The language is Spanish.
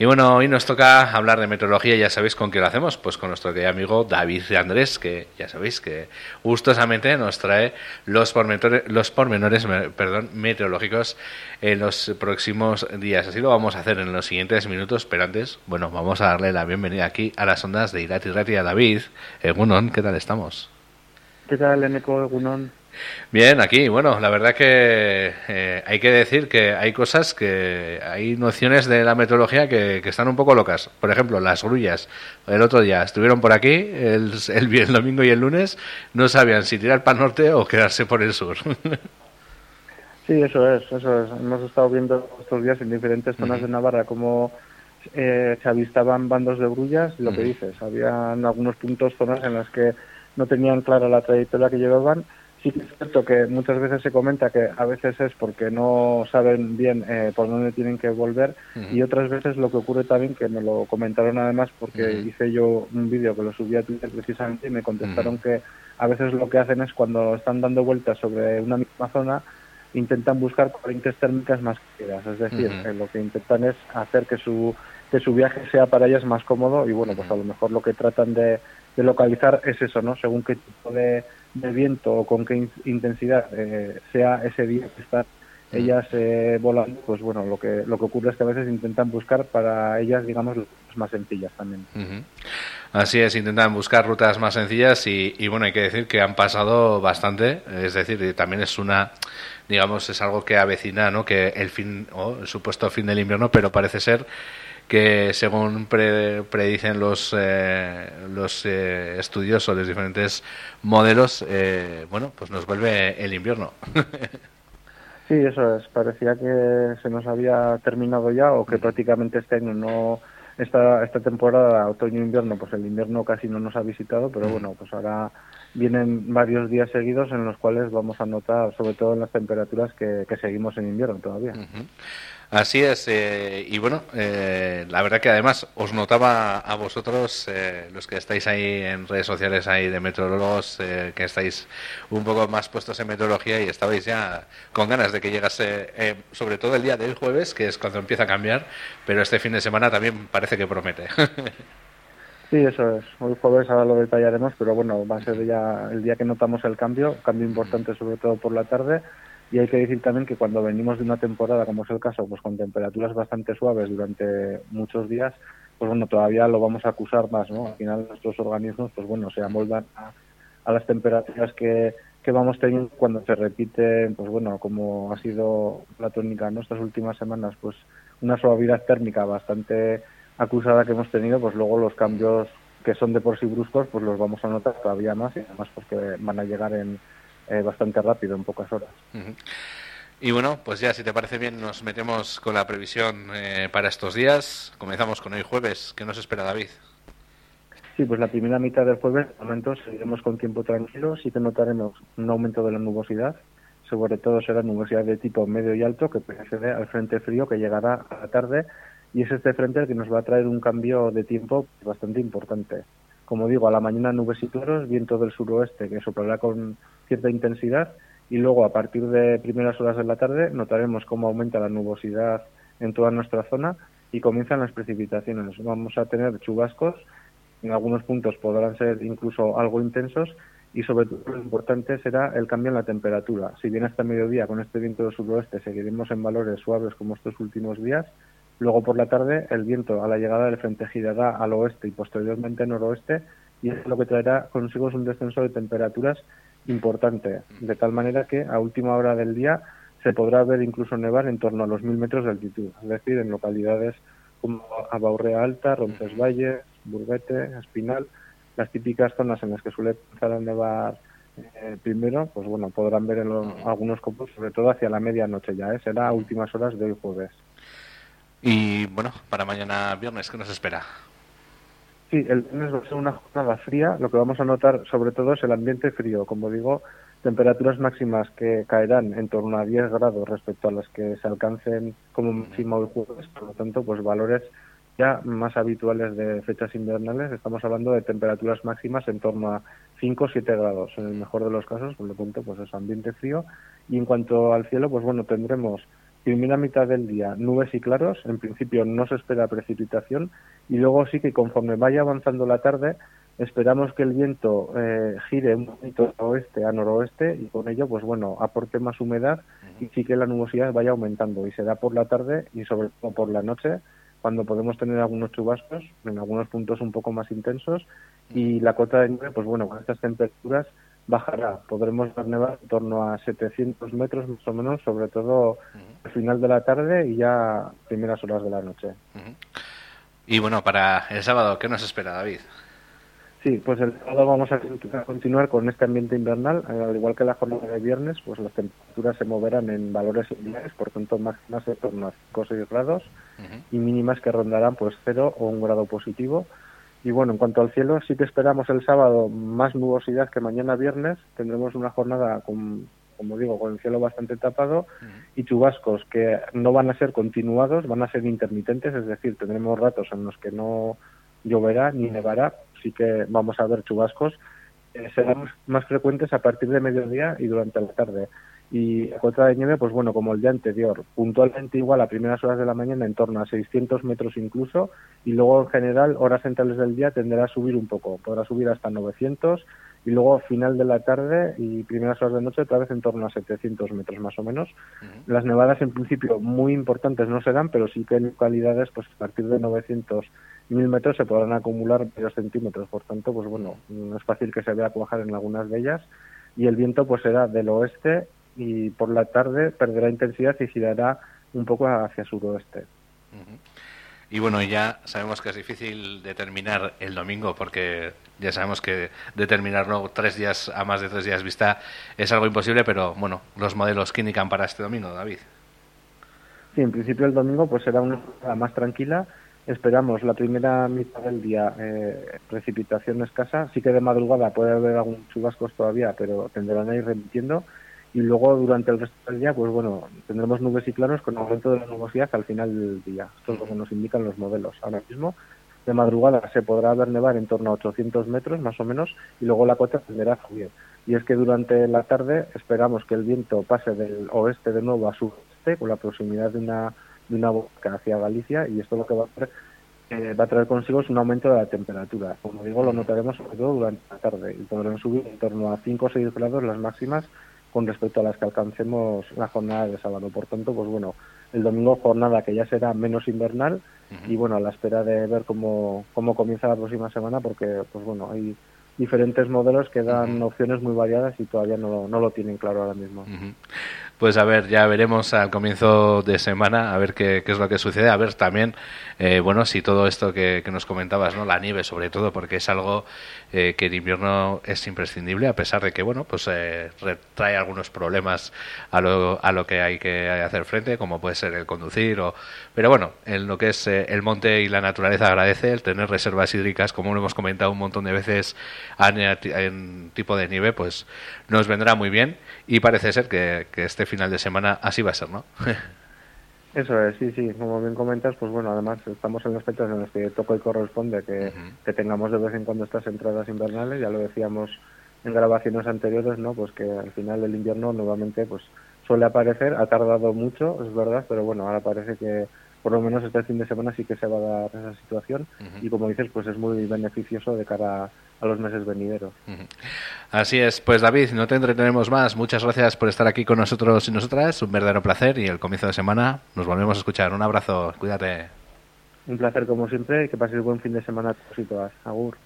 Y bueno, hoy nos toca hablar de meteorología, ya sabéis con qué lo hacemos, pues con nuestro querido amigo David Andrés, que ya sabéis que gustosamente nos trae los pormenores, los perdón, meteorológicos en los próximos días. Así lo vamos a hacer en los siguientes minutos, pero antes, bueno, vamos a darle la bienvenida aquí a las ondas de Irati Rati a David. Egunon, ¿qué tal estamos? ¿Qué tal, Eneco Egunon? Bien, aquí, bueno, la verdad que eh, hay que decir que hay cosas que hay nociones de la meteorología que, están un poco locas. Por ejemplo, las grullas. El otro día estuvieron por aquí, el, el, domingo y el lunes, no sabían si tirar para el norte o quedarse por el sur. Sí, eso es, eso es. Hemos estado viendo estos días en diferentes zonas de Navarra cómo eh, se avistaban bandos de grullas, lo que dices, había algunos puntos, zonas en las que no tenían clara la trayectoria que llevaban Sí que es cierto que muchas veces se comenta que a veces es porque no saben bien eh, por dónde tienen que volver y otras veces lo que ocurre también, que me lo comentaron además porque hice yo un vídeo que lo subí a Twitter precisamente y me contestaron que a veces lo que hacen es cuando están dando vueltas sobre una misma zona intentan buscar corrientes térmicas más queridas, es decir, eh, lo que intentan es hacer que su que su viaje sea para ellas más cómodo y bueno, pues a lo mejor lo que tratan de, de localizar es eso, ¿no? Según qué tipo de de viento o con qué intensidad eh, sea ese día que están ellas eh, volando, pues bueno, lo que lo que ocurre es que a veces intentan buscar para ellas, digamos, más sencillas también. Así es, intentan buscar rutas más sencillas y, y, bueno, hay que decir que han pasado bastante, es decir, también es una, digamos, es algo que avecina, ¿no? Que el fin, o el supuesto fin del invierno, pero parece ser que según predicen los, eh, los eh, estudiosos, los diferentes modelos, eh, bueno, pues nos vuelve el invierno. sí, eso es. Parecía que se nos había terminado ya o que prácticamente este año no esta, esta temporada, otoño-invierno, pues el invierno casi no nos ha visitado, pero bueno, pues ahora vienen varios días seguidos en los cuales vamos a notar, sobre todo en las temperaturas, que, seguimos en invierno todavía. Así es, eh, y bueno, eh, la verdad que además os notaba a vosotros, eh, los que estáis ahí en redes sociales ahí de meteorólogos, que estáis un poco más puestos en meteorología y estabais ya con ganas de que llegase, sobre todo el día del jueves, que es cuando empieza a cambiar, pero este fin de semana también parece que promete. Sí, eso es. Hoy jueves ahora lo detallaremos, pero bueno, va a ser ya el día que notamos el cambio, cambio importante sobre todo por la tarde y hay que decir también que cuando venimos de una temporada, como es el caso, pues con temperaturas bastante suaves durante muchos días, pues bueno, todavía lo vamos a acusar más, ¿no? Al final nuestros organismos, pues bueno, se amoldan a, las temperaturas que, que vamos teniendo cuando se repite, pues bueno, como ha sido la tónica en estas últimas semanas, pues una suavidad térmica bastante acusada que hemos tenido, pues luego los cambios que son de por sí bruscos, pues los vamos a notar todavía más y además porque van a llegar en eh, bastante rápido, en pocas horas. Y bueno, pues ya si te parece bien nos metemos con la previsión eh, para estos días. Comenzamos con hoy jueves. ¿Qué nos espera David? Sí, pues la primera mitad del jueves, de momento seguiremos con tiempo tranquilo, sí que notaremos un aumento de la nubosidad, sobre todo será nubosidad de tipo medio y alto que precede al frente frío que llegará a la tarde y es este frente el que nos va a traer un cambio de tiempo bastante importante. Como digo, a la mañana nubes y claros, viento del suroeste que soplará con cierta intensidad y luego a partir de primeras horas de la tarde notaremos cómo aumenta la nubosidad en toda nuestra zona y comienzan las precipitaciones. Vamos a tener chubascos, en algunos puntos podrán ser incluso algo intensos y sobre todo lo importante será el cambio en la temperatura. Si bien hasta mediodía con este viento del suroeste seguiremos en valores suaves como estos últimos días, luego por la tarde el viento a la llegada del frente girará al oeste y posteriormente noroeste y es lo que traerá consigo un descenso de temperaturas importante, de tal manera que a última hora del día se podrá ver incluso nevar en torno a los mil metros de altitud, es decir, en localidades como Abaurrea Alta, Roncesvalles, Burguete, Espinal, las típicas zonas en las que suele empezar a nevar eh, primero, pues bueno, podrán ver en algunos copos, sobre todo hacia la medianoche ya, ¿eh? será a últimas horas de hoy jueves. Y bueno, para mañana viernes, ¿qué nos espera? Sí, el viernes va a ser una jornada fría. Lo que vamos a notar sobre todo es el ambiente frío. Como digo, temperaturas máximas que caerán en torno a 10 grados respecto a las que se alcancen como máximo hoy jueves. Por lo tanto, pues valores ya más habituales de fechas invernales. Estamos hablando de temperaturas máximas en torno a 5 o 7 grados en el mejor de los casos. Por lo tanto, pues es ambiente frío. Y en cuanto al cielo, pues bueno, tendremos primera mitad del día nubes y claros, en principio no se espera precipitación y luego sí que conforme vaya avanzando la tarde esperamos que el viento eh, gire un poquito a oeste a noroeste y con ello pues bueno aporte más humedad y sí que la nubosidad vaya aumentando y será por la tarde y sobre todo por la noche cuando podemos tener algunos chubascos en algunos puntos un poco más intensos y la cota de nieve pues bueno con estas temperaturas bajará. Podremos ver nevar en torno a 700 metros más o menos, sobre todo al final de la tarde y ya primeras horas de la noche. Y bueno, para el sábado, ¿qué nos espera, David? Sí, pues el sábado vamos a continuar con este ambiente invernal, eh, al igual que la jornada de viernes, pues las temperaturas se moverán en valores similares, por tanto máximas de torno a 5 o 6 grados y mínimas que rondarán pues 0 o un grado positivo y bueno, en cuanto al cielo, sí que esperamos el sábado más nubosidad que mañana viernes. Tendremos una jornada, con, como digo, con el cielo bastante tapado y chubascos que no van a ser continuados, van a ser intermitentes, es decir, tendremos ratos en los que no lloverá ni nevará, sí que vamos a ver chubascos. Eh, serán más frecuentes a partir de mediodía y durante la tarde y la cota de nieve, pues bueno, como el día anterior, puntualmente igual a primeras horas de la mañana en torno a 600 metros incluso, y luego en general horas centrales del día tenderá a subir un poco, podrá subir hasta 900, y luego final de la tarde y primeras horas de noche otra vez en torno a 700 metros más o menos. Las nevadas en principio muy importantes no serán, pero sí que en localidades pues a partir de 900 1000 metros se podrán acumular varios centímetros, por tanto, pues bueno, no es fácil que se vea cuajar en algunas de ellas y el viento pues será del oeste y por la tarde perderá intensidad y girará un poco hacia suroeste. Y bueno, ya sabemos que es difícil determinar el domingo porque ya sabemos que determinarlo tres días a más de tres días vista es algo imposible, pero bueno, los modelos que indican para este domingo, David. Sí, en principio el domingo pues será una más tranquila. Esperamos la primera mitad del día eh, precipitación escasa. Sí que de madrugada puede haber algún chubascos todavía, pero tendrán a ir remitiendo y luego durante el resto del día, pues bueno, tendremos nubes y claros con aumento de la nubosidad al final del día. Esto es lo que nos indican los modelos. Ahora mismo, de madrugada se podrá ver nevar en torno a 800 metros más o menos y luego la cota tenderá a subir. Y es que durante la tarde esperamos que el viento pase del oeste de nuevo a sureste con la proximidad de una, de una boca hacia Galicia y esto lo que va a hacer eh, va a traer consigo es un aumento de la temperatura. Como digo, lo notaremos sobre todo durante la tarde y podrán subir en torno a 5 o 6 grados las máximas con respecto a las que alcancemos la jornada de sábado. Por tanto, pues bueno, el domingo jornada que ya será menos invernal y bueno, a la espera de ver cómo, cómo comienza la próxima semana porque pues bueno, hay diferentes modelos que dan opciones muy variadas y todavía no, no lo tienen claro ahora mismo. Pues a ver, ya veremos al comienzo de semana, a ver qué, qué es lo que sucede, a ver también, eh, bueno, si todo esto que, que, nos comentabas, ¿no? La nieve sobre todo, porque es algo eh, que en invierno es imprescindible, a pesar de que, bueno, pues eh, trae algunos problemas a lo, a lo que hay que hacer frente, como puede ser el conducir, o, pero bueno, en lo que es eh, el monte y la naturaleza agradece el tener reservas hídricas, como lo hemos comentado un montón de veces en, tipo de nieve, pues nos vendrá muy bien y parece ser que, que este final de semana así va a ser, ¿no? Eso es, sí, sí, como bien comentas, pues bueno, además estamos en aspectos en los que toco y corresponde que, que tengamos de vez en cuando estas entradas invernales, ya lo decíamos en grabaciones anteriores, ¿no? Pues que al final del invierno nuevamente pues suele aparecer, ha tardado mucho, es verdad, pero bueno, ahora parece que por lo menos este fin de semana sí que se va a dar esa situación. Y como dices, pues es muy beneficioso de cara a los meses venideros. Así es, pues David, no te entretenemos más. Muchas gracias por estar aquí con nosotros y nosotras. Un verdadero placer y el comienzo de semana nos volvemos a escuchar. Un abrazo, cuídate. Un placer como siempre y que pases buen fin de semana a todos y todas. Agur.